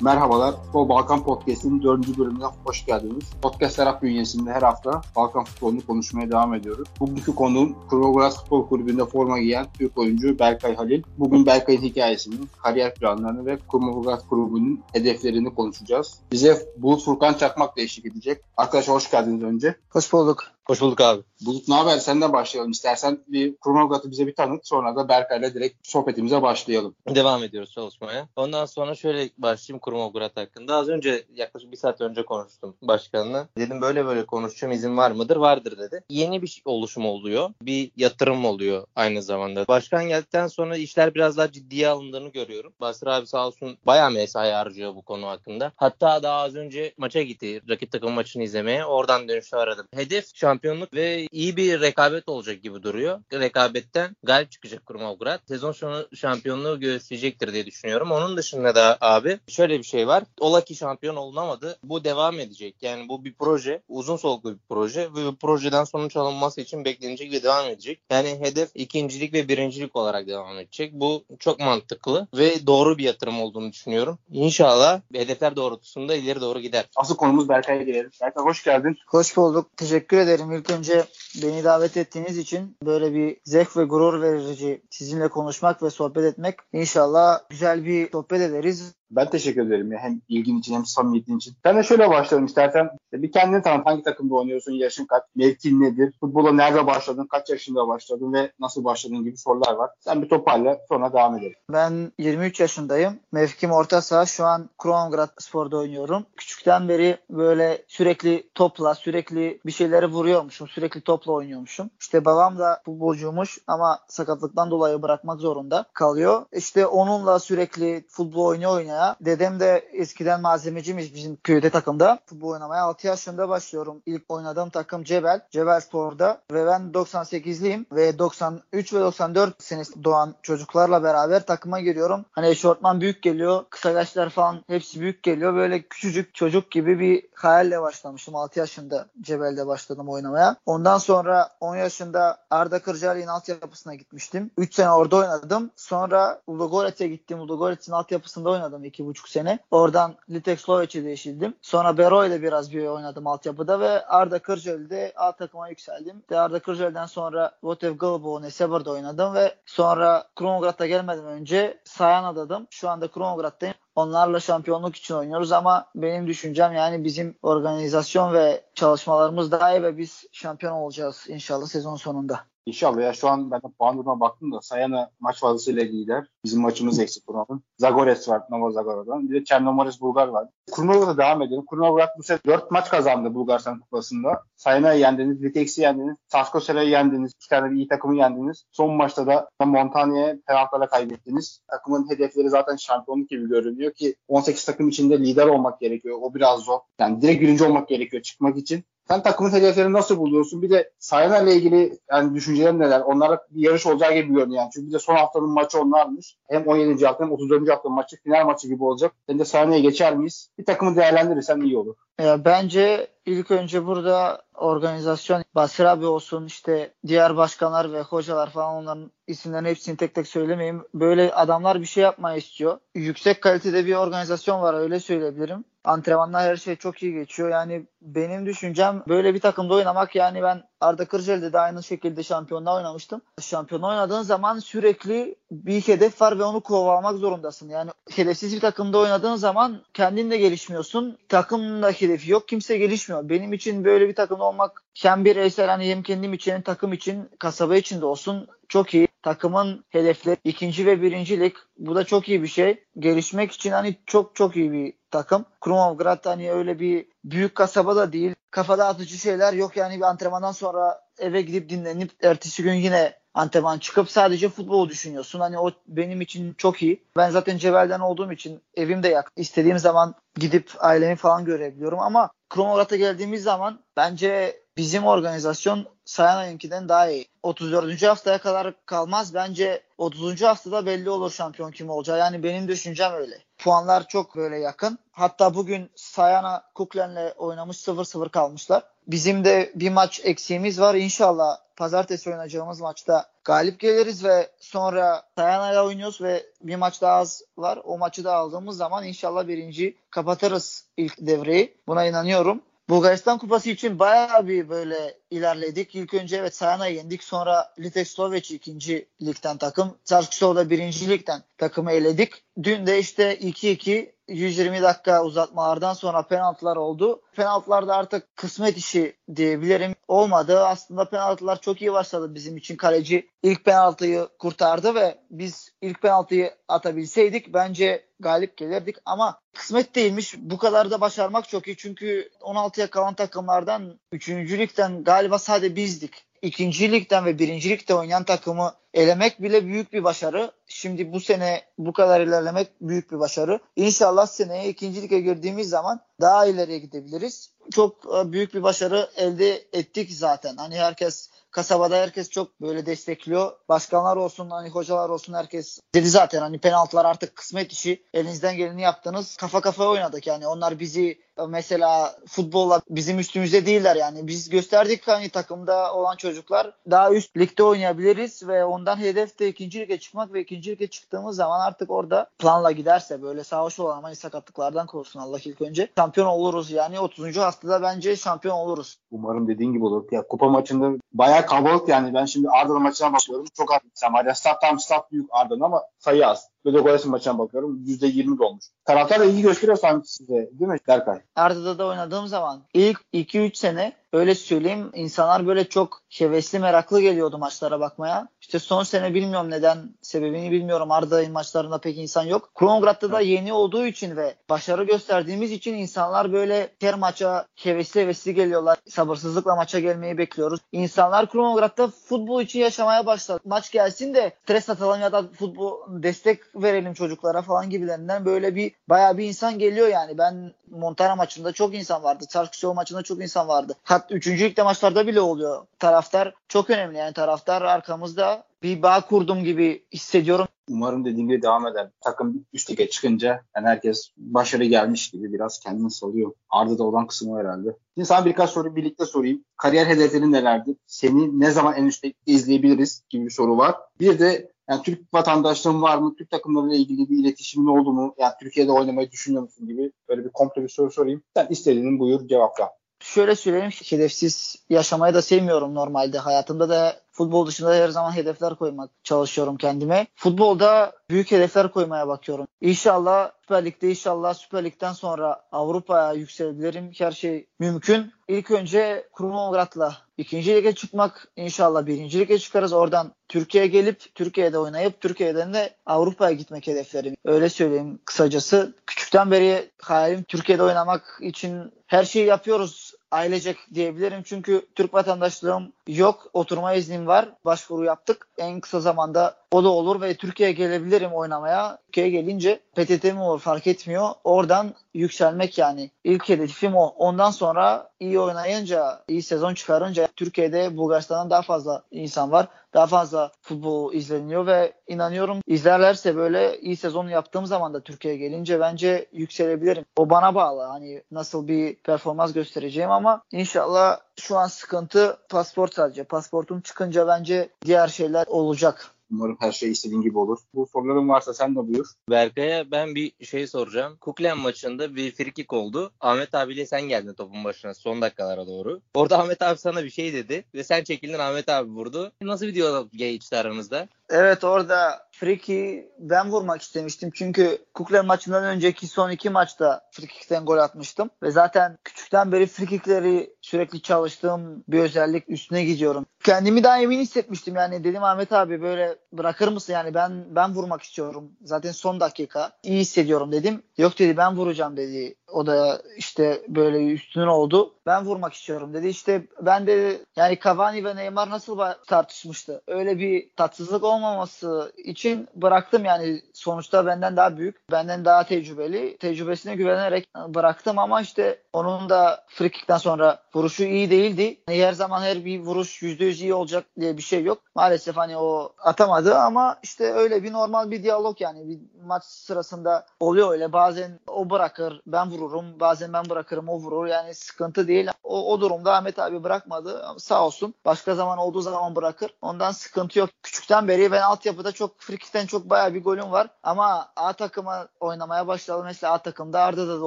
Merhabalar, Futbol Balkan Podcast'in dördüncü bölümüne hoş geldiniz. Podcast Serap bünyesinde her hafta Balkan futbolunu konuşmaya devam ediyoruz. Bugünkü konuğum Kurogras Futbol Kulübü'nde forma giyen Türk oyuncu Berkay Halil. Bugün Berkay'ın hikayesini, kariyer planlarını ve Kurogras Kulübü'nün hedeflerini konuşacağız. Bize Bulut Furkan Çakmak da eşlik edecek. Arkadaşlar hoş geldiniz önce. Hoş bulduk. Hoş bulduk abi. Bulut ne haber? Senden başlayalım istersen. Bir Kurograt'ı bize bir tanıt sonra da Berkay'la direkt sohbetimize başlayalım. Devam ediyoruz çalışmaya. Ondan sonra şöyle başlayayım Kurmograt hakkında. Az önce yaklaşık bir saat önce konuştum başkanla. Dedim böyle böyle konuşacağım izin var mıdır? Vardır dedi. Yeni bir oluşum oluyor. Bir yatırım oluyor aynı zamanda. Başkan geldikten sonra işler biraz daha ciddiye alındığını görüyorum. Basri abi sağ olsun bayağı mesai harcıyor bu konu hakkında. Hatta daha az önce maça gitti. Rakip takım maçını izlemeye. Oradan dönüşte aradım. Hedef şampiyonluk ve iyi bir rekabet olacak gibi duruyor. Rekabetten galip çıkacak Kurmograt. Sezon sonu şampiyonluğu gösterecektir diye düşünüyorum. Onun dışında da abi şöyle bir şey var. Ola ki şampiyon olunamadı. Bu devam edecek. Yani bu bir proje. Uzun soluklu bir proje. Ve bu projeden sonuç alınması için beklenecek ve devam edecek. Yani hedef ikincilik ve birincilik olarak devam edecek. Bu çok mantıklı ve doğru bir yatırım olduğunu düşünüyorum. İnşallah hedefler doğrultusunda ileri doğru gider. Asıl konumuz Berkay'a gelelim. Berkay hoş geldin. Hoş bulduk. Teşekkür ederim. İlk önce beni davet ettiğiniz için böyle bir zevk ve gurur verici sizinle konuşmak ve sohbet etmek. İnşallah güzel bir sohbet ederiz. Ben teşekkür ederim ya. Hem ilgin için hem samimiyetin için. Sen de şöyle başlayalım istersen. Bir kendini tanıt. Hangi takımda oynuyorsun? Yaşın kaç? Mevkin nedir? Futbola nerede başladın? Kaç yaşında başladın? Ve nasıl başladın gibi sorular var. Sen bir toparla sonra devam edelim. Ben 23 yaşındayım. Mevkim orta saha. Şu an Krongrad Spor'da oynuyorum. Küçükten beri böyle sürekli topla, sürekli bir şeyleri vuruyormuşum. Sürekli topla oynuyormuşum. İşte babam da futbolcuymuş ama sakatlıktan dolayı bırakmak zorunda kalıyor. İşte onunla sürekli futbol oynuyor oynaya. Dedem de eskiden malzemeciymiş bizim köyde takımda. Futbol oynamaya 6 yaşında başlıyorum. İlk oynadığım takım Cebel. Cebel Spor'da ve ben 98'liyim ve 93 ve 94 senesi doğan çocuklarla beraber takıma giriyorum. Hani eşortman büyük geliyor. Kısa yaşlar falan hepsi büyük geliyor. Böyle küçücük çocuk gibi bir hayalle başlamıştım. 6 yaşında Cebel'de başladım oynamaya. Ondan sonra 10 yaşında Arda Kırcaali'nin altyapısına gitmiştim. 3 sene orada oynadım. Sonra Ludogorets'e gittim. Ludogorets'in altyapısında oynadım iki buçuk sene. Oradan Litex Loveç'e değişildim. Sonra Bero ile biraz bir oynadım altyapıda ve Arda Kırcaali'de A takıma yükseldim. De Arda Kırcaali'den sonra Votev Galbo Nesebar'da oynadım ve sonra Kronograd'a gelmeden önce Sayana'dadım. Şu anda Kronograd'dayım. Onlarla şampiyonluk için oynuyoruz ama benim düşüncem yani bizim organizasyon ve çalışmalarımız daha iyi ve biz şampiyon olacağız inşallah sezon sonunda. İnşallah ya şu an ben de puan duruma baktım da Sayana maç fazlasıyla lider. Bizim maçımız eksik buranın. Zagores var Nova Zagora'dan. Bir de Çernomoris Bulgar var. Kurnova'da devam edelim. Kurnova'da bu sefer 4 maç kazandı Bulgaristan Kupası'nda. Sayana'yı yendiniz, Vitex'i yendiniz, Saskosera'yı yendiniz, iki tane iyi takımı yendiniz. Son maçta da Montanya'ya penaltılarla kaybettiniz. Takımın hedefleri zaten şampiyonluk gibi görünüyor ki 18 takım içinde lider olmak gerekiyor. O biraz zor. Yani direkt birinci olmak gerekiyor çıkmak için. Sen takımın hedeflerini nasıl buluyorsun? Bir de Sayana ile ilgili yani düşüncelerin neler? Onlarla bir yarış olacağı gibi görünüyor. Yani. Çünkü bir de son haftanın maçı onlarmış. Hem 17. hafta hem 34. haftanın maçı final maçı gibi olacak. Sen de Sayana'ya geçer miyiz? Bir takımı değerlendirirsen iyi olur. Ya bence ilk önce burada organizasyon Basir abi olsun işte diğer başkanlar ve hocalar falan onların isimlerini hepsini tek tek söylemeyeyim. Böyle adamlar bir şey yapmayı istiyor. Yüksek kalitede bir organizasyon var öyle söyleyebilirim. Antrenmanlar her şey çok iyi geçiyor. Yani benim düşüncem böyle bir takımda oynamak yani ben Arda Kırcaali'de de aynı şekilde şampiyonla oynamıştım. Şampiyon oynadığın zaman sürekli bir hedef var ve onu kovalamak zorundasın. Yani hedefsiz bir takımda oynadığın zaman kendin de gelişmiyorsun. Takımın da hedefi yok. Kimse gelişmiyor. Benim için böyle bir takımda olmak hem bireysel hani hem kendim için hem takım için kasaba için de olsun çok iyi. Takımın hedefleri ikinci ve birincilik. Bu da çok iyi bir şey. Gelişmek için hani çok çok iyi bir takım. Krumovgrad hani öyle bir büyük kasaba da değil. Kafada atıcı şeyler yok yani bir antrenmandan sonra eve gidip dinlenip ertesi gün yine antrenman çıkıp sadece futbolu düşünüyorsun. Hani o benim için çok iyi. Ben zaten Cebel'den olduğum için evim de yakın. İstediğim zaman gidip ailemi falan görebiliyorum ama Kromograd'a geldiğimiz zaman bence bizim organizasyon Sayana'nınkinden daha iyi. 34. haftaya kadar kalmaz. Bence 30. haftada belli olur şampiyon kim olacağı. Yani benim düşüncem öyle. Puanlar çok böyle yakın. Hatta bugün Sayana Kuklen'le oynamış 0-0 kalmışlar. Bizim de bir maç eksiğimiz var. İnşallah pazartesi oynayacağımız maçta galip geliriz ve sonra Sayana'yla oynuyoruz ve bir maç daha az var. O maçı da aldığımız zaman inşallah birinci kapatırız ilk devreyi. Buna inanıyorum. Bulgaristan Kupası için bayağı bir böyle ilerledik. İlk önce evet Sayana'yı yendik. Sonra Litek Sloveç ikinci ligden takım. Sarkisov'da birinci ligden takımı eledik. Dün de işte 2-2 120 dakika uzatmalardan sonra penaltılar oldu. Penaltılarda artık kısmet işi diyebilirim. Olmadı. Aslında penaltılar çok iyi başladı bizim için. Kaleci ilk penaltıyı kurtardı ve biz ilk penaltıyı atabilseydik bence galip gelirdik ama kısmet değilmiş. Bu kadar da başarmak çok iyi çünkü 16'ya kalan takımlardan 3. ligden galiba sadece bizdik. İkinci ve birinci ligde oynayan takımı elemek bile büyük bir başarı. Şimdi bu sene bu kadar ilerlemek büyük bir başarı. İnşallah seneye ikinci lige girdiğimiz zaman daha ileriye gidebiliriz. Çok e, büyük bir başarı elde ettik zaten. Hani herkes kasabada herkes çok böyle destekliyor. Başkanlar olsun, hani hocalar olsun herkes dedi zaten hani penaltılar artık kısmet işi. Elinizden geleni yaptınız. Kafa kafaya oynadık yani. Onlar bizi mesela futbolla bizim üstümüzde değiller yani. Biz gösterdik hani takımda olan çocuklar daha üst ligde oynayabiliriz ve ondan hedef de ikinci lige çıkmak ve ikinci lige çıktığımız zaman artık orada planla giderse böyle savaş olan hani sakatlıklardan korusun Allah ilk önce. Şampiyon oluruz yani 30. haftada bence şampiyon oluruz. Umarım dediğin gibi olur. Ya kupa maçında bayağı kalabalık yani. Ben şimdi Arda'nın maçına bakıyorum. Çok az insan var. Ya stat tam stat büyük Arda'nın ama sayı az. Böyle Goresin maçına bakıyorum. %20 dolmuş. Taraftar da iyi gösteriyor sanki size. Değil mi Berkay? Arda'da da oynadığım zaman ilk 2-3 sene öyle söyleyeyim insanlar böyle çok hevesli meraklı geliyordu maçlara bakmaya. İşte son sene bilmiyorum neden sebebini bilmiyorum. Arda'nın maçlarında pek insan yok. Kronograd'da da yeni olduğu için ve başarı gösterdiğimiz için insanlar böyle her maça hevesli hevesli geliyorlar. Sabırsızlıkla maça gelmeyi bekliyoruz. İnsanlar Kronograd'da futbol için yaşamaya başladı. Maç gelsin de stres atalım ya da futbol destek verelim çocuklara falan gibilerinden böyle bir bayağı bir insan geliyor yani. Ben Montana maçında çok insan vardı. Çarkışov maçında çok insan vardı. Hatta 3. ligde maçlarda bile oluyor. Taraftar çok önemli yani taraftar arkamızda bir bağ kurdum gibi hissediyorum. Umarım dediğim gibi devam eder. Takım üst lige çıkınca yani herkes başarı gelmiş gibi biraz kendini salıyor. Arda'da olan kısmı herhalde. Şimdi sana birkaç soru birlikte sorayım. Kariyer hedeflerin nelerdi? Seni ne zaman en üstte izleyebiliriz gibi bir soru var. Bir de yani Türk vatandaşlığın var mı? Türk takımlarıyla ilgili bir iletişimin oldu mu? Yani Türkiye'de oynamayı düşünüyor musun gibi böyle bir komple bir soru sorayım. Sen istediğini buyur cevapla. Şöyle söyleyeyim hedefsiz yaşamayı da sevmiyorum normalde. Hayatımda da futbol dışında her zaman hedefler koymak çalışıyorum kendime. Futbolda büyük hedefler koymaya bakıyorum. İnşallah Süper Lig'de inşallah Süper Lig'den sonra Avrupa'ya yükselebilirim. Her şey mümkün. İlk önce Krumograd'la ikinci lige çıkmak. İnşallah birinci lige çıkarız. Oradan Türkiye'ye gelip Türkiye'de oynayıp Türkiye'den de Avrupa'ya gitmek hedeflerim. Öyle söyleyeyim kısacası. Küçükten beri hayalim Türkiye'de oynamak için her şeyi yapıyoruz ailecek diyebilirim. Çünkü Türk vatandaşlığım yok. Oturma iznim var. Başvuru yaptık. En kısa zamanda o da olur ve Türkiye'ye gelebilirim oynamaya. Türkiye'ye gelince PTT mi olur fark etmiyor. Oradan yükselmek yani. ilk hedefim o. Ondan sonra iyi oynayınca, iyi sezon çıkarınca Türkiye'de Bulgaristan'dan daha fazla insan var. Daha fazla futbol izleniyor ve inanıyorum izlerlerse böyle iyi sezon yaptığım zaman da Türkiye'ye gelince bence yükselebilirim. O bana bağlı. Hani nasıl bir performans göstereceğim ama inşallah şu an sıkıntı pasport sadece. Pasportum çıkınca bence diğer şeyler olacak. Umarım her şey istediğin gibi olur. Bu soruların varsa sen de buyur. Berkay'a ben bir şey soracağım. Kuklen maçında bir frikik oldu. Ahmet abiyle sen geldin topun başına son dakikalara doğru. Orada Ahmet abi sana bir şey dedi ve sen çekildin Ahmet abi vurdu. Nasıl bir diyalog geçti aramızda? Evet orada friki ben vurmak istemiştim. Çünkü Kuklen maçından önceki son iki maçta frikikten gol atmıştım. Ve zaten küçükten beri frikikleri sürekli çalıştığım bir özellik üstüne gidiyorum. Kendimi daha emin hissetmiştim yani dedim Ahmet abi böyle bırakır mısın yani ben ben vurmak istiyorum. Zaten son dakika iyi hissediyorum dedim. Yok dedi ben vuracağım dedi. O da işte böyle üstün oldu. Ben vurmak istiyorum dedi. İşte ben de yani Cavani ve Neymar nasıl tartışmıştı. Öyle bir tatsızlık olmaması için bıraktım yani sonuçta benden daha büyük, benden daha tecrübeli. Tecrübesine güvenerek bıraktım ama işte onun da frikikten sonra vuruşu iyi değildi. Yani her zaman her bir vuruş %100 iyi olacak diye bir şey yok. Maalesef hani o atamadı ama işte öyle bir normal bir diyalog yani bir maç sırasında oluyor öyle. Bazen o bırakır, ben vururum. Bazen ben bırakırım, o vurur. Yani sıkıntı değil. O, o durumda Ahmet abi bırakmadı. Sağ olsun. Başka zaman olduğu zaman bırakır. Ondan sıkıntı yok. Küçükten beri ben altyapıda çok frikikten çok bayağı bir golüm var. Ama A takıma oynamaya başladım. Mesela A takımda Arda'da da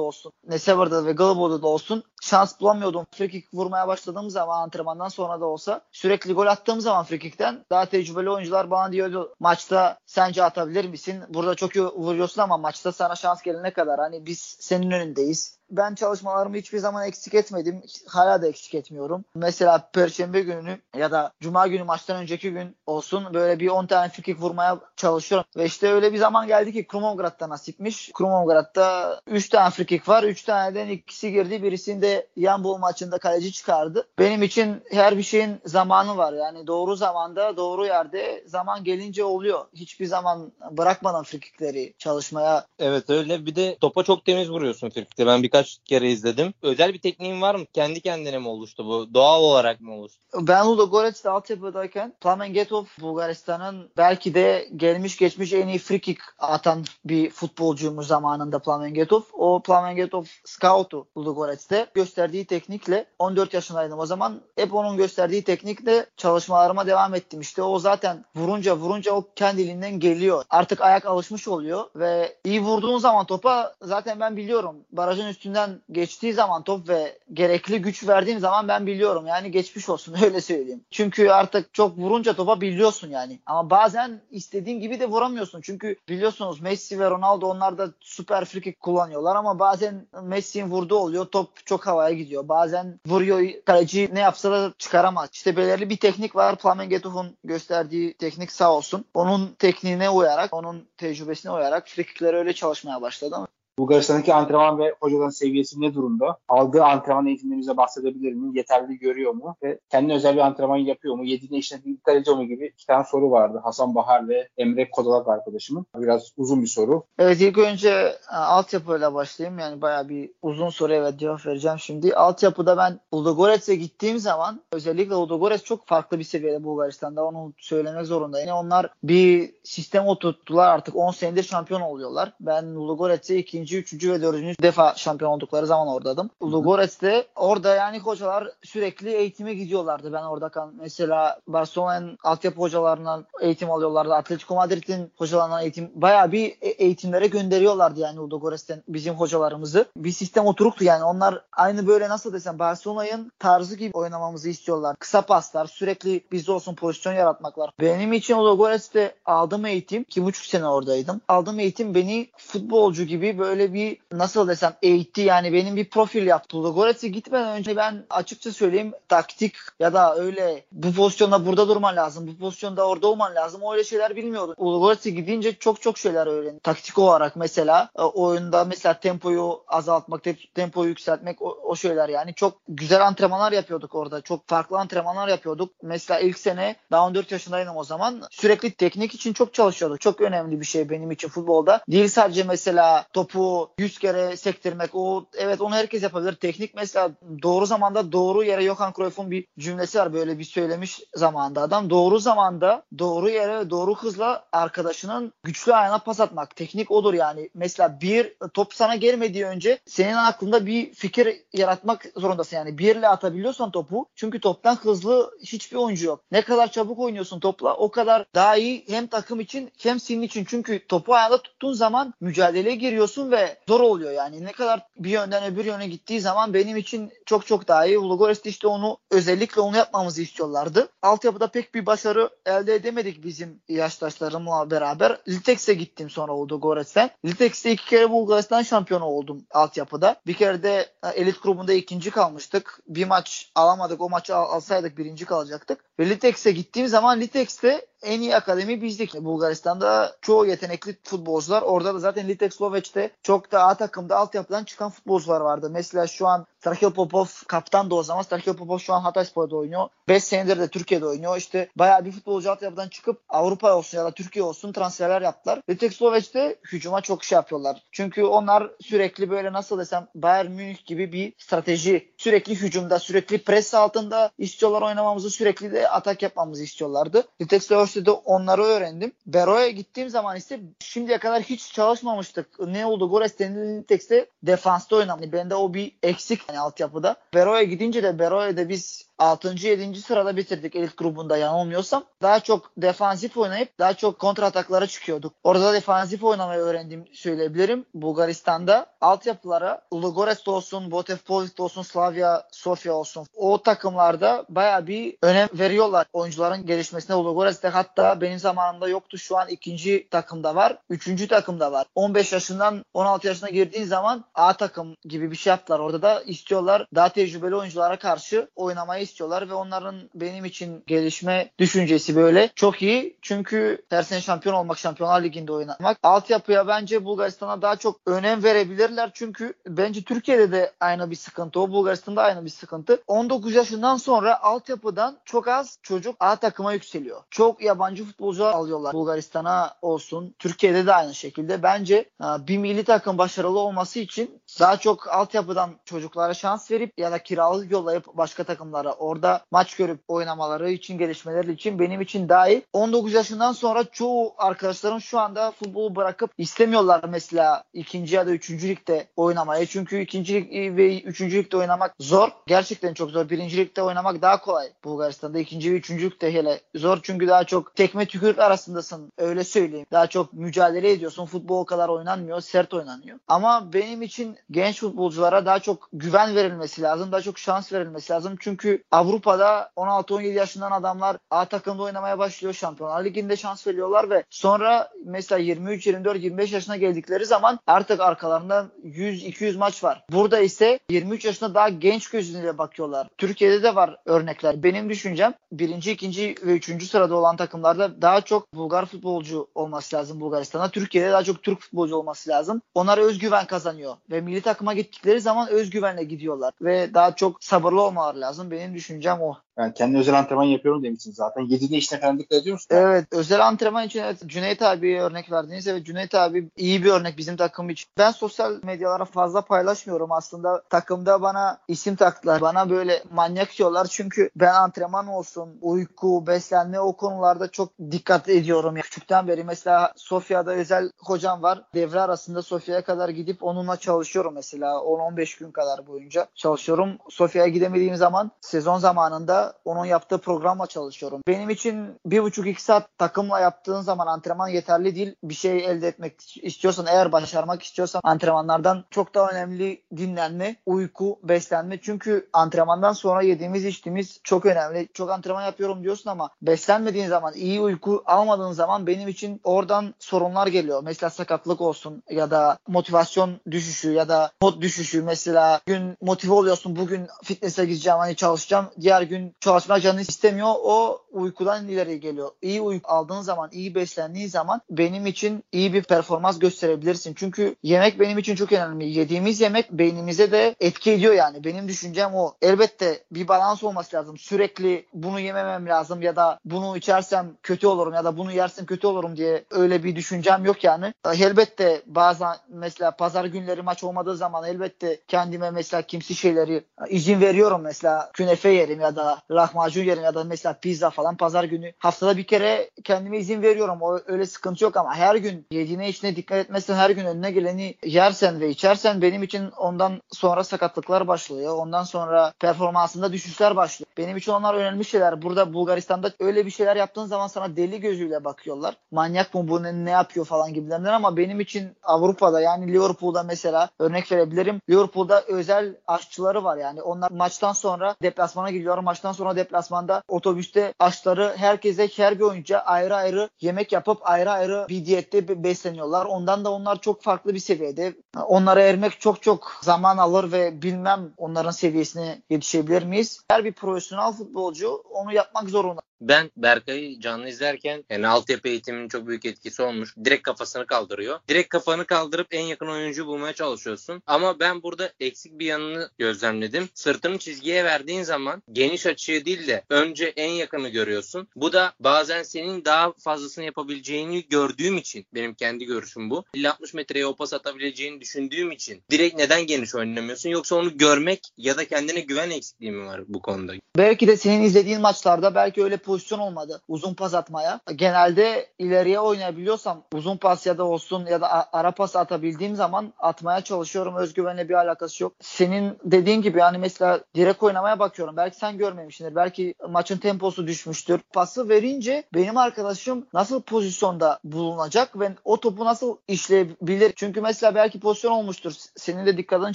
olsun. Nesevar'da ve Galabo'da da olsun. Şans bulamıyordum. Frikik vurmaya başladığım zaman antrenmandan sonra da olsa sürekli gol attığım zaman frikikten daha tecrübeli oyuncular bana diyordu maçta sence atabilir misin? Burada çok iyi vuruyorsun ama maçta sana şans gelene kadar hani biz senin önündeyiz ben çalışmalarımı hiçbir zaman eksik etmedim. Hala da eksik etmiyorum. Mesela Perşembe günü ya da Cuma günü maçtan önceki gün olsun böyle bir 10 tane frikik vurmaya çalışıyorum. Ve işte öyle bir zaman geldi ki Krumongrad'da nasipmiş. Krumongrad'da 3 tane frikik var. 3 taneden ikisi girdi. Birisinde yan bol maçında kaleci çıkardı. Benim için her bir şeyin zamanı var. Yani doğru zamanda, doğru yerde zaman gelince oluyor. Hiçbir zaman bırakmadan frikikleri çalışmaya. Evet öyle. Bir de topa çok temiz vuruyorsun frikikte. Ben birkaç birkaç kere izledim. Özel bir tekniğin var mı? Kendi kendine mi oluştu bu? Doğal olarak mı oluştu? Ben Ludo Goretz'te altyapıdayken Plamengetov Bulgaristan'ın belki de gelmiş geçmiş en iyi free kick atan bir futbolcuymuş zamanında Plamengetov. O Plamengetov scout'u Ludo Goretz'te gösterdiği teknikle 14 yaşındaydım o zaman. Hep onun gösterdiği teknikle çalışmalarıma devam ettim. İşte o zaten vurunca vurunca o kendiliğinden geliyor. Artık ayak alışmış oluyor ve iyi vurduğun zaman topa zaten ben biliyorum. Barajın üstünde üstünden geçtiği zaman top ve gerekli güç verdiğim zaman ben biliyorum. Yani geçmiş olsun öyle söyleyeyim. Çünkü artık çok vurunca topa biliyorsun yani. Ama bazen istediğin gibi de vuramıyorsun. Çünkü biliyorsunuz Messi ve Ronaldo onlar da süper free kullanıyorlar ama bazen Messi'nin vurduğu oluyor. Top çok havaya gidiyor. Bazen vuruyor kaleci ne yapsa da çıkaramaz. İşte belirli bir teknik var. Plamengetov'un gösterdiği teknik sağ olsun. Onun tekniğine uyarak, onun tecrübesine uyarak free öyle çalışmaya başladım. Bulgaristan'daki antrenman ve hocaların seviyesi ne durumda? Aldığı antrenman eğitimlerimize bahsedebilir mi? Yeterli görüyor mu? Ve kendine özel bir antrenman yapıyor mu? Yediğine işine dikkat ediyor mu gibi iki tane soru vardı. Hasan Bahar ve Emre Kodalak arkadaşımın. Biraz uzun bir soru. Evet ilk önce e, altyapıyla başlayayım. Yani bayağı bir uzun soru evet cevap vereceğim şimdi. Altyapıda ben Ludogorets'e gittiğim zaman özellikle Ludogorets çok farklı bir seviyede Bulgaristan'da. Onu söylemek zorundayım. Yani onlar bir sistem oturttular artık 10 senedir şampiyon oluyorlar. Ben Ludogorets'e ikinci ikinci, üçüncü ve dördüncü defa şampiyon oldukları zaman oradaydım. Ludogorets'te orada yani hocalar sürekli eğitime gidiyorlardı. Ben orada kan mesela Barcelona'nın altyapı hocalarından eğitim alıyorlardı. Atletico Madrid'in hocalarından eğitim bayağı bir e, eğitimlere gönderiyorlardı yani Ludogorets'ten bizim hocalarımızı. Bir sistem oturuktu yani. Onlar aynı böyle nasıl desem Barcelona'nın tarzı gibi oynamamızı istiyorlar. Kısa paslar, sürekli bizde olsun pozisyon yaratmaklar. Benim için Ludogorets'te aldığım eğitim, iki buçuk sene oradaydım. Aldığım eğitim beni futbolcu gibi böyle böyle bir nasıl desem eğitti yani benim bir profil yaptı. Ludogorets'e gitmeden önce ben açıkça söyleyeyim taktik ya da öyle bu pozisyonda burada durman lazım. Bu pozisyonda orada olman lazım. Öyle şeyler bilmiyordum. Ludogorets'e gidince çok çok şeyler öğrendim. Taktik olarak mesela e, oyunda mesela tempoyu azaltmak, tempoyu yükseltmek o, o şeyler yani. Çok güzel antrenmanlar yapıyorduk orada. Çok farklı antrenmanlar yapıyorduk. Mesela ilk sene daha 14 yaşındaydım o zaman. Sürekli teknik için çok çalışıyorduk. Çok önemli bir şey benim için futbolda. Değil sadece mesela topu 100 kere sektirmek o evet onu herkes yapabilir. Teknik mesela doğru zamanda doğru yere Johan Cruyff'un bir cümlesi var böyle bir söylemiş zamanda adam. Doğru zamanda doğru yere doğru hızla arkadaşının güçlü ayağına pas atmak. Teknik odur yani. Mesela bir top sana gelmediği önce senin aklında bir fikir yaratmak zorundasın. Yani birle atabiliyorsan topu çünkü toptan hızlı hiçbir oyuncu yok. Ne kadar çabuk oynuyorsun topla o kadar daha iyi hem takım için hem senin için. Çünkü topu ayağında tuttuğun zaman mücadeleye giriyorsun ve zor oluyor yani. Ne kadar bir yönden öbür yöne gittiği zaman benim için çok çok daha iyi. Ludogorets işte onu özellikle onu yapmamızı istiyorlardı. Altyapıda pek bir başarı elde edemedik bizim yaştaşlarımla beraber. Litex'e gittim sonra Ludogorets'ten. Litex'te iki kere Bulgaristan şampiyonu oldum altyapıda. Bir kere de e, elit grubunda ikinci kalmıştık. Bir maç alamadık. O maçı alsaydık birinci kalacaktık. Ve Litex'e gittiğim zaman Litex'te en iyi akademi bizdik. Bulgaristan'da çoğu yetenekli futbolcular. Orada da zaten Litek Sloveç'te çok da A takımda altyapıdan çıkan futbolcular vardı. Mesela şu an Strahil Popov kaptan da o zaman. Strahil Popov şu an Hatayspor'da oynuyor. 5 senedir de Türkiye'de oynuyor. İşte bayağı bir futbolcu altyapıdan çıkıp Avrupa olsun ya da Türkiye olsun transferler yaptılar. Litek Sloveç'te hücuma çok şey yapıyorlar. Çünkü onlar sürekli böyle nasıl desem Bayern Münih gibi bir strateji. Sürekli hücumda, sürekli pres altında istiyorlar oynamamızı, sürekli de atak yapmamızı istiyorlardı. Litek Sloveç'te de onları öğrendim. Bero'ya gittiğim zaman ise şimdiye kadar hiç çalışmamıştık. Ne oldu? Gores Litek'te defansta oynamadı. Bende o bir eksik yani altyapıda. Bero'ya gidince de Bero'ya biz 6. 7. sırada bitirdik elit grubunda yanılmıyorsam. Daha çok defansif oynayıp daha çok kontra ataklara çıkıyorduk. Orada defansif oynamayı öğrendiğim söyleyebilirim. Bulgaristan'da altyapılara Ludogorets olsun, Botev Pozit olsun, Slavia Sofia olsun. O takımlarda baya bir önem veriyorlar oyuncuların gelişmesine. Ludogorets'te hatta benim zamanımda yoktu. Şu an ikinci takımda var. Üçüncü takımda var. 15 yaşından 16 yaşına girdiğin zaman A takım gibi bir şey yaptılar. Orada da istiyorlar daha tecrübeli oyunculara karşı oynamayı istiyorlar ve onların benim için gelişme düşüncesi böyle çok iyi. Çünkü her sene şampiyon olmak, Şampiyonlar Ligi'nde oynamak. Altyapıya bence Bulgaristan'a daha çok önem verebilirler. Çünkü bence Türkiye'de de aynı bir sıkıntı. O Bulgaristan'da aynı bir sıkıntı. 19 yaşından sonra altyapıdan çok az çocuk A takıma yükseliyor. Çok yabancı futbolcular alıyorlar Bulgaristan'a olsun. Türkiye'de de aynı şekilde. Bence bir milli takım başarılı olması için daha çok altyapıdan çocuklara şans verip ya da kiralık yollayıp başka takımlara orada maç görüp oynamaları için gelişmeleri için benim için daha iyi. 19 yaşından sonra çoğu arkadaşlarım şu anda futbolu bırakıp istemiyorlar mesela ikinci ya da üçüncü ligde oynamayı. Çünkü ikinci lig ve üçüncü ligde oynamak zor. Gerçekten çok zor. Birinci ligde oynamak daha kolay. Bulgaristan'da ikinci ve üçüncü ligde hele zor. Çünkü daha çok tekme tükürük arasındasın. Öyle söyleyeyim. Daha çok mücadele ediyorsun. Futbol o kadar oynanmıyor. Sert oynanıyor. Ama benim için genç futbolculara daha çok güven verilmesi lazım. Daha çok şans verilmesi lazım. Çünkü Avrupa'da 16-17 yaşından adamlar A takımda oynamaya başlıyor. Şampiyonlar Ligi'nde şans veriyorlar ve sonra mesela 23, 24, 25 yaşına geldikleri zaman artık arkalarında 100-200 maç var. Burada ise 23 yaşında daha genç gözüyle bakıyorlar. Türkiye'de de var örnekler. Benim düşüncem birinci, ikinci ve üçüncü sırada olan takımlarda daha çok Bulgar futbolcu olması lazım Bulgaristan'a. Türkiye'de daha çok Türk futbolcu olması lazım. Onlar özgüven kazanıyor ve milli takıma gittikleri zaman özgüvenle gidiyorlar ve daha çok sabırlı olmaları lazım. Benim düşüncem o. Yani kendi özel antrenman yapıyorum demişsin zaten. 7'de işine falan dikkat ediyor musun? Evet. Özel antrenman için evet, Cüneyt abiye örnek verdiniz. Evet Cüneyt abi iyi bir örnek bizim takım için. Ben sosyal medyalara fazla paylaşmıyorum aslında. Takımda bana isim taktılar. Bana böyle manyak diyorlar. Çünkü ben antrenman olsun, uyku, beslenme o konularda çok dikkat ediyorum. Küçükten beri mesela Sofya'da özel hocam var. Devre arasında Sofya'ya kadar gidip onunla çalışıyorum mesela. 10-15 gün kadar boyunca çalışıyorum. Sofya'ya gidemediğim zaman sezon zamanında onun yaptığı programla çalışıyorum. Benim için bir buçuk iki saat takımla yaptığın zaman antrenman yeterli değil. Bir şey elde etmek istiyorsan eğer başarmak istiyorsan antrenmanlardan çok daha önemli dinlenme, uyku, beslenme. Çünkü antrenmandan sonra yediğimiz içtiğimiz çok önemli. Çok antrenman yapıyorum diyorsun ama beslenmediğin zaman, iyi uyku almadığın zaman benim için oradan sorunlar geliyor. Mesela sakatlık olsun ya da motivasyon düşüşü ya da mod düşüşü. Mesela gün motive oluyorsun bugün fitness'e gideceğim hani çalışacağım. Diğer gün çalışma canını istemiyor. O uykudan ileri geliyor. İyi uyku aldığın zaman, iyi beslendiğin zaman benim için iyi bir performans gösterebilirsin. Çünkü yemek benim için çok önemli. Yediğimiz yemek beynimize de etki ediyor yani. Benim düşüncem o. Elbette bir balans olması lazım. Sürekli bunu yememem lazım ya da bunu içersem kötü olurum ya da bunu yersem kötü olurum diye öyle bir düşüncem yok yani. Elbette bazen mesela pazar günleri maç olmadığı zaman elbette kendime mesela kimsi şeyleri izin veriyorum mesela künefe yerim ya da lahmacun yerim ya da mesela pizza falan pazar günü haftada bir kere kendime izin veriyorum. O öyle sıkıntı yok ama her gün yediğine içine dikkat etmezsen her gün önüne geleni yersen ve içersen benim için ondan sonra sakatlıklar başlıyor. Ondan sonra performansında düşüşler başlıyor. Benim için onlar önemli şeyler. Burada Bulgaristan'da öyle bir şeyler yaptığın zaman sana deli gözüyle bakıyorlar. Manyak mı bu ne, ne yapıyor falan gibilerinden ama benim için Avrupa'da yani Liverpool'da mesela örnek verebilirim. Liverpool'da özel aşçıları var yani. Onlar maçtan sonra deplasmana gidiyorlar. Maçtan sonra deplasmanda otobüste aşçıları herkese her bir oyuncuya ayrı ayrı yemek yapıp ayrı ayrı bir diyette besleniyorlar. Ondan da onlar çok farklı bir seviyede. Onlara ermek çok çok zaman alır ve bilmem onların seviyesine yetişebilir miyiz? Her bir profesyonel futbolcu onu yapmak zorunda. Ben Berkay'ı canlı izlerken yani altyapı eğitiminin çok büyük etkisi olmuş. Direkt kafasını kaldırıyor. Direkt kafanı kaldırıp en yakın oyuncu bulmaya çalışıyorsun. Ama ben burada eksik bir yanını gözlemledim. Sırtını çizgiye verdiğin zaman geniş açıyı değil de önce en yakını görüyorsun. Bu da bazen senin daha fazlasını yapabileceğini gördüğüm için benim kendi görüşüm bu. 50-60 metreye o pas atabileceğini düşündüğüm için direkt neden geniş oynamıyorsun yoksa onu görmek ya da kendine güven eksikliği mi var bu konuda? Belki de senin izlediğin maçlarda belki öyle pozisyon olmadı uzun pas atmaya. Genelde ileriye oynayabiliyorsam uzun pas ya da olsun ya da ara pas atabildiğim zaman atmaya çalışıyorum. Özgüvenle bir alakası yok. Senin dediğin gibi yani mesela direkt oynamaya bakıyorum. Belki sen görmemişsindir. Belki maçın temposu düşmüştür. Pası verince benim arkadaşım nasıl pozisyonda bulunacak ve o topu nasıl işleyebilir? Çünkü mesela belki pozisyon olmuştur. Senin de dikkatini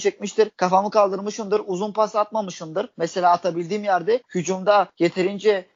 çekmiştir. Kafamı kaldırmışımdır. Uzun pas atmamışımdır. Mesela atabildiğim yerde hücumda yeterince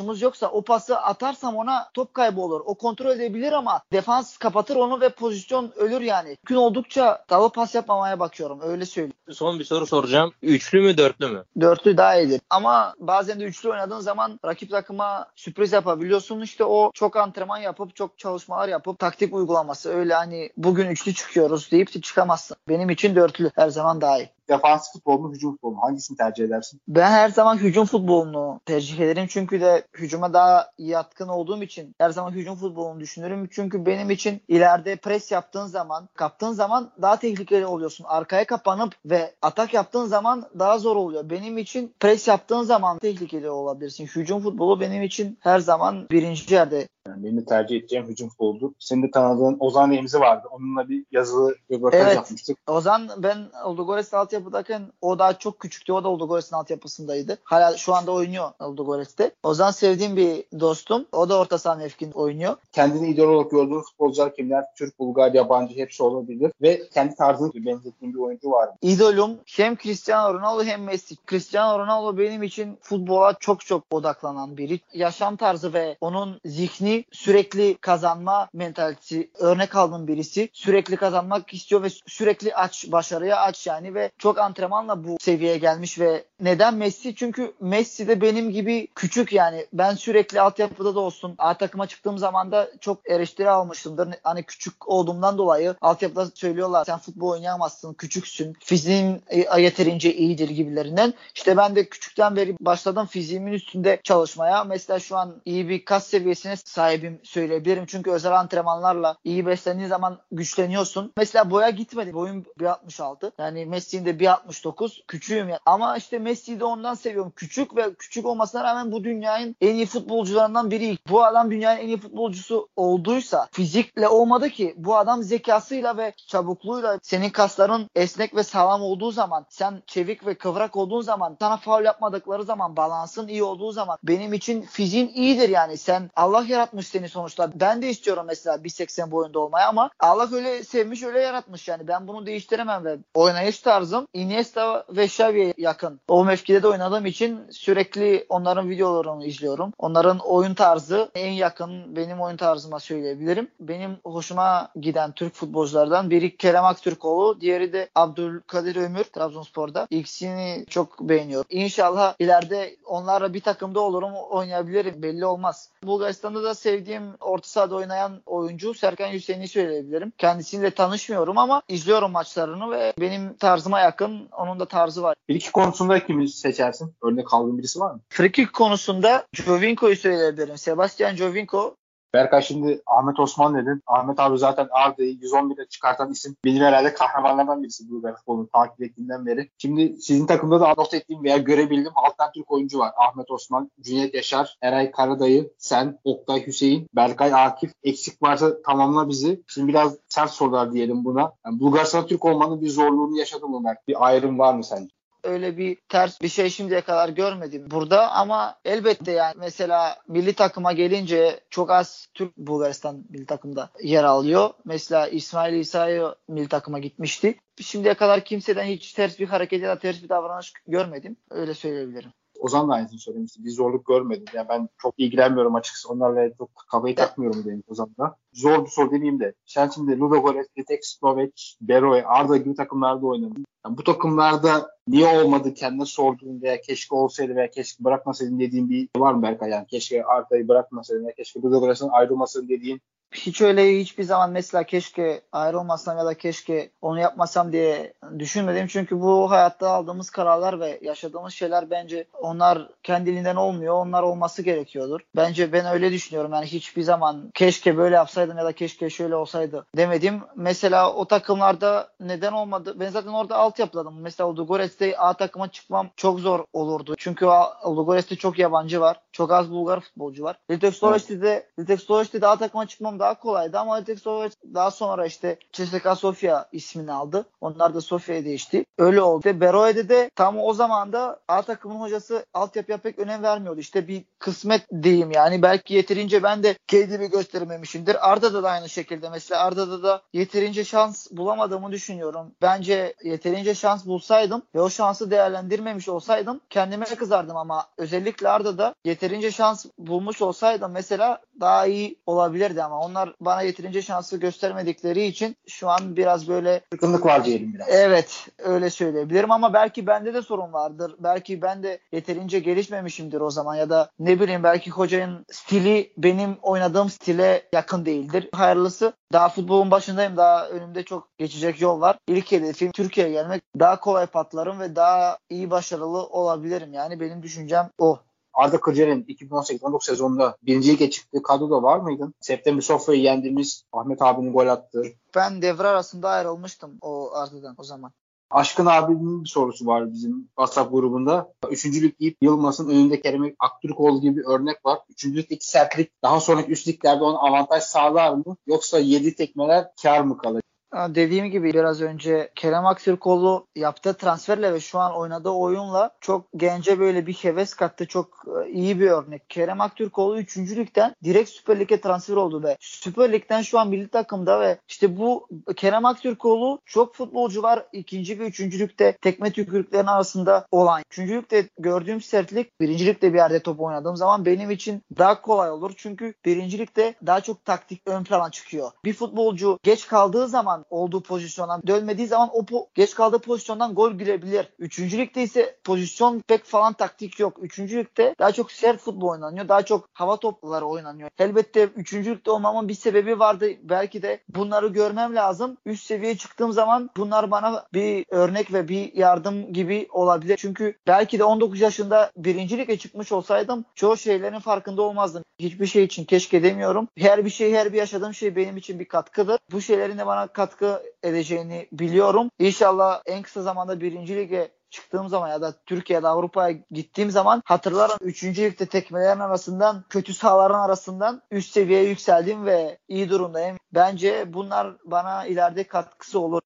arkadaşımız yoksa o pası atarsam ona top kaybı olur. O kontrol edebilir ama defans kapatır onu ve pozisyon ölür yani. Gün oldukça dalı pas yapmamaya bakıyorum. Öyle söyleyeyim. Son bir soru soracağım. Üçlü mü dörtlü mü? Dörtlü daha iyidir. Ama bazen de üçlü oynadığın zaman rakip takıma sürpriz yapabiliyorsun. İşte o çok antrenman yapıp çok çalışmalar yapıp taktik uygulaması. Öyle hani bugün üçlü çıkıyoruz deyip de çıkamazsın. Benim için dörtlü her zaman daha iyi defans futbol mu hücum futbol mu? Hangisini tercih edersin? Ben her zaman hücum futbolunu tercih ederim. Çünkü de hücuma daha yatkın olduğum için her zaman hücum futbolunu düşünürüm. Çünkü benim için ileride pres yaptığın zaman, kaptığın zaman daha tehlikeli oluyorsun. Arkaya kapanıp ve atak yaptığın zaman daha zor oluyor. Benim için pres yaptığın zaman tehlikeli olabilirsin. Hücum futbolu benim için her zaman birinci yerde. Yani benim de tercih edeceğim hücum futboldu. Senin de tanıdığın Ozan Remzi vardı. Onunla bir yazılı röportaj evet. yapmıştık. Ozan ben Ludogorets altyapıdayken o daha çok küçüktü. O da Ludogorets'in altyapısındaydı. Hala şu anda oynuyor Ludogorets'te. Ozan sevdiğim bir dostum. O da orta saha mevkin oynuyor. Kendini idol olarak gördüğün futbolcular kimler? Türk, Bulgar, yabancı hepsi olabilir. Ve kendi tarzını benzettiğin bir oyuncu var mı? İdolüm hem Cristiano Ronaldo hem Messi. Cristiano Ronaldo benim için futbola çok çok odaklanan biri. Yaşam tarzı ve onun zihni sürekli kazanma mentalitesi örnek aldığım birisi. Sürekli kazanmak istiyor ve sürekli aç başarıya aç yani ve çok antrenmanla bu seviyeye gelmiş ve neden Messi? Çünkü Messi de benim gibi küçük yani ben sürekli altyapıda da olsun A takıma çıktığım zaman da çok eleştiri almışımdır. Hani küçük olduğumdan dolayı altyapıda söylüyorlar sen futbol oynayamazsın, küçüksün, fiziğin e, yeterince iyidir gibilerinden. İşte ben de küçükten beri başladım fiziğimin üstünde çalışmaya. Mesela şu an iyi bir kas seviyesine sahibim söyleyebilirim. Çünkü özel antrenmanlarla iyi beslendiğin zaman güçleniyorsun. Mesela boya gitmedi. Boyum 1.66. Yani Messi'nin de 1.69. Küçüğüm ya. Ama işte Messi'yi de ondan seviyorum. Küçük ve küçük olmasına rağmen bu dünyanın en iyi futbolcularından biri. Bu adam dünyanın en iyi futbolcusu olduysa fizikle olmadı ki. Bu adam zekasıyla ve çabukluğuyla senin kasların esnek ve sağlam olduğu zaman sen çevik ve kıvrak olduğun zaman sana faul yapmadıkları zaman balansın iyi olduğu zaman benim için fiziğin iyidir yani. Sen Allah yaratmış seni sonuçta. Ben de istiyorum mesela 1.80 boyunda olmayı ama Allah öyle sevmiş öyle yaratmış yani. Ben bunu değiştiremem ve oynayış tarzım Iniesta ve Xavi'ye yakın. O mevkide de oynadığım için sürekli onların videolarını izliyorum. Onların oyun tarzı en yakın benim oyun tarzıma söyleyebilirim. Benim hoşuma giden Türk futbolculardan biri Kerem Aktürkoğlu, diğeri de Abdülkadir Ömür Trabzonspor'da. İkisini çok beğeniyorum. İnşallah ileride onlarla bir takımda olurum, oynayabilirim. Belli olmaz. Bulgaristan'da da sevdiğim orta sahada oynayan oyuncu Serkan Hüseyin'i söyleyebilirim. Kendisiyle tanışmıyorum ama izliyorum maçlarını ve benim tarzıma yakın onun da tarzı var. Bir iki konusunda kimi seçersin? Örnek aldığın birisi var mı? Frikik konusunda Jovinko'yu söyleyebilirim. Sebastian Jovinko Berkay şimdi Ahmet Osman dedin. Ahmet abi zaten Arda'yı 111'e çıkartan isim. Benim herhalde kahramanlardan birisi bu futbolunu takip ettiğinden beri. Şimdi sizin takımda da not ettiğim veya görebildiğim alttan Türk oyuncu var. Ahmet Osman, Cüneyt Yaşar, Eray Karadayı, sen, Oktay Hüseyin, Berkay Akif. Eksik varsa tamamla bizi. Şimdi biraz sert sorular diyelim buna. Yani Bulgaristan Türk olmanın bir zorluğunu yaşadı mı Berk? Bir ayrım var mı sence? Öyle bir ters bir şey şimdiye kadar görmedim burada ama elbette yani mesela milli takıma gelince çok az Türk Bulgaristan milli takımda yer alıyor. Mesela İsmail İsa'yı milli takıma gitmişti. Şimdiye kadar kimseden hiç ters bir hareket ya da ters bir davranış görmedim. Öyle söyleyebilirim Ozan da aynısını söylemişti. Bir zorluk görmedim. Yani ben çok ilgilenmiyorum açıkçası. Onlarla çok kafayı takmıyorum dedim Ozan'da. Zor bir soru demeyeyim de. Sen şimdi Ludogorets, Litex, Slovak, Beroe, Arda gibi takımlarda oynadın. Yani bu takımlarda niye olmadı kendine sorduğun veya keşke olsaydı veya keşke bırakmasaydın dediğin bir var mı Berkay? Yani keşke Arda'yı bırakmasaydın veya keşke Ludogorets'ten ayrılmasaydın dediğin hiç öyle hiçbir zaman mesela keşke ayrılmasam ya da keşke onu yapmasam diye düşünmedim. Çünkü bu hayatta aldığımız kararlar ve yaşadığımız şeyler bence onlar kendiliğinden olmuyor. Onlar olması gerekiyordur. Bence ben öyle düşünüyorum. Yani hiçbir zaman keşke böyle yapsaydım ya da keşke şöyle olsaydı demedim. Mesela o takımlarda neden olmadı? Ben zaten orada alt yapıladım. Mesela Ludogorets'te A takıma çıkmam çok zor olurdu. Çünkü Ludogorets'te çok yabancı var. Çok az Bulgar futbolcu var. Litek Slovaç'ta evet. Litek A takıma çıkmam daha kolaydı ama Slovaç daha sonra işte CSKA Sofia ismini aldı. Onlar da Sofia'ya değişti. Öyle oldu. Beroe'de de tam o zaman da A takımın hocası altyapıya pek önem vermiyordu. İşte bir kısmet diyeyim yani. Belki yeterince ben de kendimi göstermemişimdir. Arda'da da aynı şekilde. Mesela Arda'da da yeterince şans bulamadığımı düşünüyorum. Bence yeterince şans bulsaydım ve o şansı değerlendirmemiş olsaydım kendime kızardım ama özellikle Arda'da yeterince şans bulmuş olsaydım mesela daha iyi olabilirdi ama onlar bana yeterince şansı göstermedikleri için şu an biraz böyle sıkıntılık var diyelim biraz. Evet öyle söyleyebilirim ama belki bende de sorun vardır. Belki ben de yeterince gelişmemişimdir o zaman ya da ne bileyim belki hocanın stili benim oynadığım stile yakın değildir. Hayırlısı daha futbolun başındayım. Daha önümde çok geçecek yol var. İlk hedefim Türkiye'ye gelmek. Daha kolay patlarım ve daha iyi başarılı olabilirim. Yani benim düşüncem o. Arda Kırcaner'in 2018-19 sezonunda birinci lige çıktığı kadroda var mıydın? September Sofra'yı yendiğimiz Ahmet abinin gol attığı. Ben devre arasında ayrılmıştım o Arda'dan o zaman. Aşkın abinin bir sorusu var bizim WhatsApp grubunda. Üçüncülük deyip Yılmaz'ın önünde Kerem Aktürkoğlu gibi bir örnek var. Üçüncülükteki sertlik daha sonraki üst liglerde ona avantaj sağlar mı? Yoksa yedi tekmeler kar mı kalır? Dediğim gibi biraz önce Kerem Aktürkoğlu yaptığı transferle ve şu an oynadığı oyunla çok gence böyle bir heves kattı. Çok e, iyi bir örnek. Kerem Aktürkoğlu 3. ligden direkt Süper Lig'e transfer oldu ve Süper Lig'den şu an milli takımda ve işte bu Kerem Aktürkoğlu çok futbolcu var. ikinci ve üçüncülükte tekme tükürüklerin arasında olan. Üçüncülükte gördüğüm sertlik birincilikte bir yerde top oynadığım zaman benim için daha kolay olur. Çünkü birincilikte daha çok taktik ön plana çıkıyor. Bir futbolcu geç kaldığı zaman zaman olduğu pozisyondan dönmediği zaman o po- geç kaldığı pozisyondan gol girebilir. Üçüncülükte ise pozisyon pek falan taktik yok. Üçüncülükte daha çok sert futbol oynanıyor. Daha çok hava topları oynanıyor. Elbette üçüncülükte olmamın bir sebebi vardı. Belki de bunları görmem lazım. Üst seviyeye çıktığım zaman bunlar bana bir örnek ve bir yardım gibi olabilir. Çünkü belki de 19 yaşında birincilikle çıkmış olsaydım çoğu şeylerin farkında olmazdım. Hiçbir şey için keşke demiyorum. Her bir şey, her bir yaşadığım şey benim için bir katkıdır. Bu şeylerin de bana kat katkı edeceğini biliyorum. İnşallah en kısa zamanda birinci lige çıktığım zaman ya da Türkiye'de Avrupa'ya gittiğim zaman hatırlarım 3. ligde tekmelerin arasından kötü sahaların arasından üst seviyeye yükseldim ve iyi durumdayım. Bence bunlar bana ileride katkısı olur.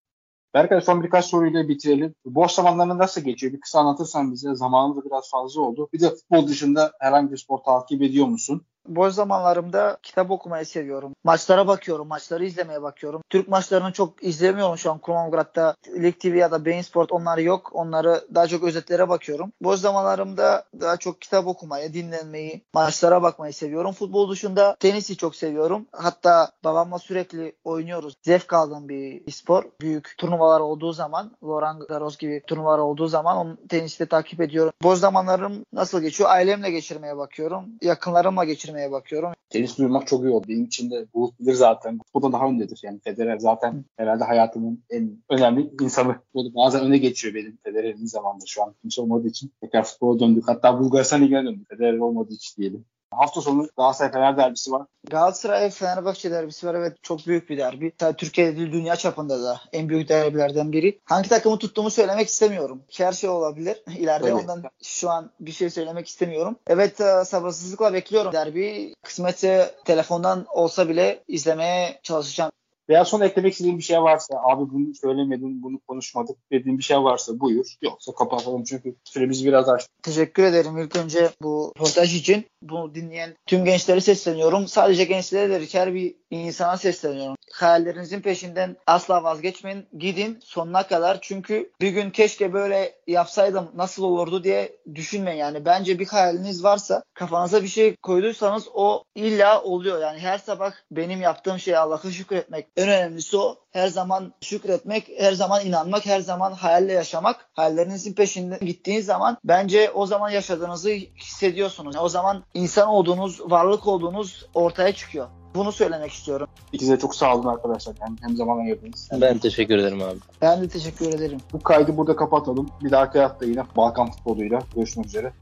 Berkay son birkaç soruyla bitirelim. Boş zamanlarını nasıl geçiyor? Bir kısa anlatırsan bize. Zamanımız biraz fazla oldu. Bir de futbol dışında herhangi bir spor takip ediyor musun? Boş zamanlarımda kitap okumayı seviyorum. Maçlara bakıyorum, maçları izlemeye bakıyorum. Türk maçlarını çok izlemiyorum şu an Kromograd'da. Lig TV ya da Bein Sport onlar yok. Onları daha çok özetlere bakıyorum. Boş zamanlarımda daha çok kitap okumayı, dinlenmeyi, maçlara bakmayı seviyorum. Futbol dışında tenisi çok seviyorum. Hatta babamla sürekli oynuyoruz. Zevk aldığım bir spor. Büyük turnuvalar olduğu zaman, Laurent Garros gibi turnuvalar olduğu zaman onu teniste takip ediyorum. Boş zamanlarım nasıl geçiyor? Ailemle geçirmeye bakıyorum. Yakınlarımla geçirmeye geliştirmeye bakıyorum. Tenis duymak çok iyi oldu. Benim için de bilir zaten. Bu da daha öndedir. Yani Federer zaten herhalde hayatımın en önemli insanı. O bazen öne geçiyor benim Federer'in zamanında şu an kimse olmadığı için. Tekrar futbola döndük. Hatta Bulgaristan Ligi'ne döndük. Federer olmadığı için diyelim. Hafta sonu Galatasaray Fener derbisi var. Galatasaray Fenerbahçe derbisi var. Evet çok büyük bir derbi. Tabii Türkiye'de değil dünya çapında da en büyük derbilerden biri. Hangi takımı tuttuğumu söylemek istemiyorum. Her şey olabilir. İleride evet. ondan şu an bir şey söylemek istemiyorum. Evet e, sabırsızlıkla bekliyorum derbi. Kısmetse telefondan olsa bile izlemeye çalışacağım. Veya son eklemek istediğin bir şey varsa abi bunu söylemedin, bunu konuşmadık dediğin bir şey varsa buyur. Yoksa kapatalım çünkü süremiz biraz açtı. Teşekkür ederim ilk önce bu röportaj için. Bunu dinleyen tüm gençleri sesleniyorum. Sadece gençlere de her bir insana sesleniyorum. Hayallerinizin peşinden asla vazgeçmeyin. Gidin sonuna kadar. Çünkü bir gün keşke böyle yapsaydım nasıl olurdu diye düşünmeyin. Yani bence bir hayaliniz varsa kafanıza bir şey koyduysanız o illa oluyor. Yani her sabah benim yaptığım şey Allah'a şükretmek. En önemlisi o. Her zaman şükretmek, her zaman inanmak, her zaman hayalle yaşamak. Hayallerinizin peşinden gittiğiniz zaman bence o zaman yaşadığınızı hissediyorsunuz. O zaman insan olduğunuz, varlık olduğunuz ortaya çıkıyor. Bunu söylemek istiyorum. İkinize çok sağ olun arkadaşlar. Yani hem zaman ayırdınız. Ben teşekkür ederim abi. Ben de teşekkür ederim. Bu kaydı burada kapatalım. Bir dahaki hafta yine Balkan futboluyla görüşmek üzere.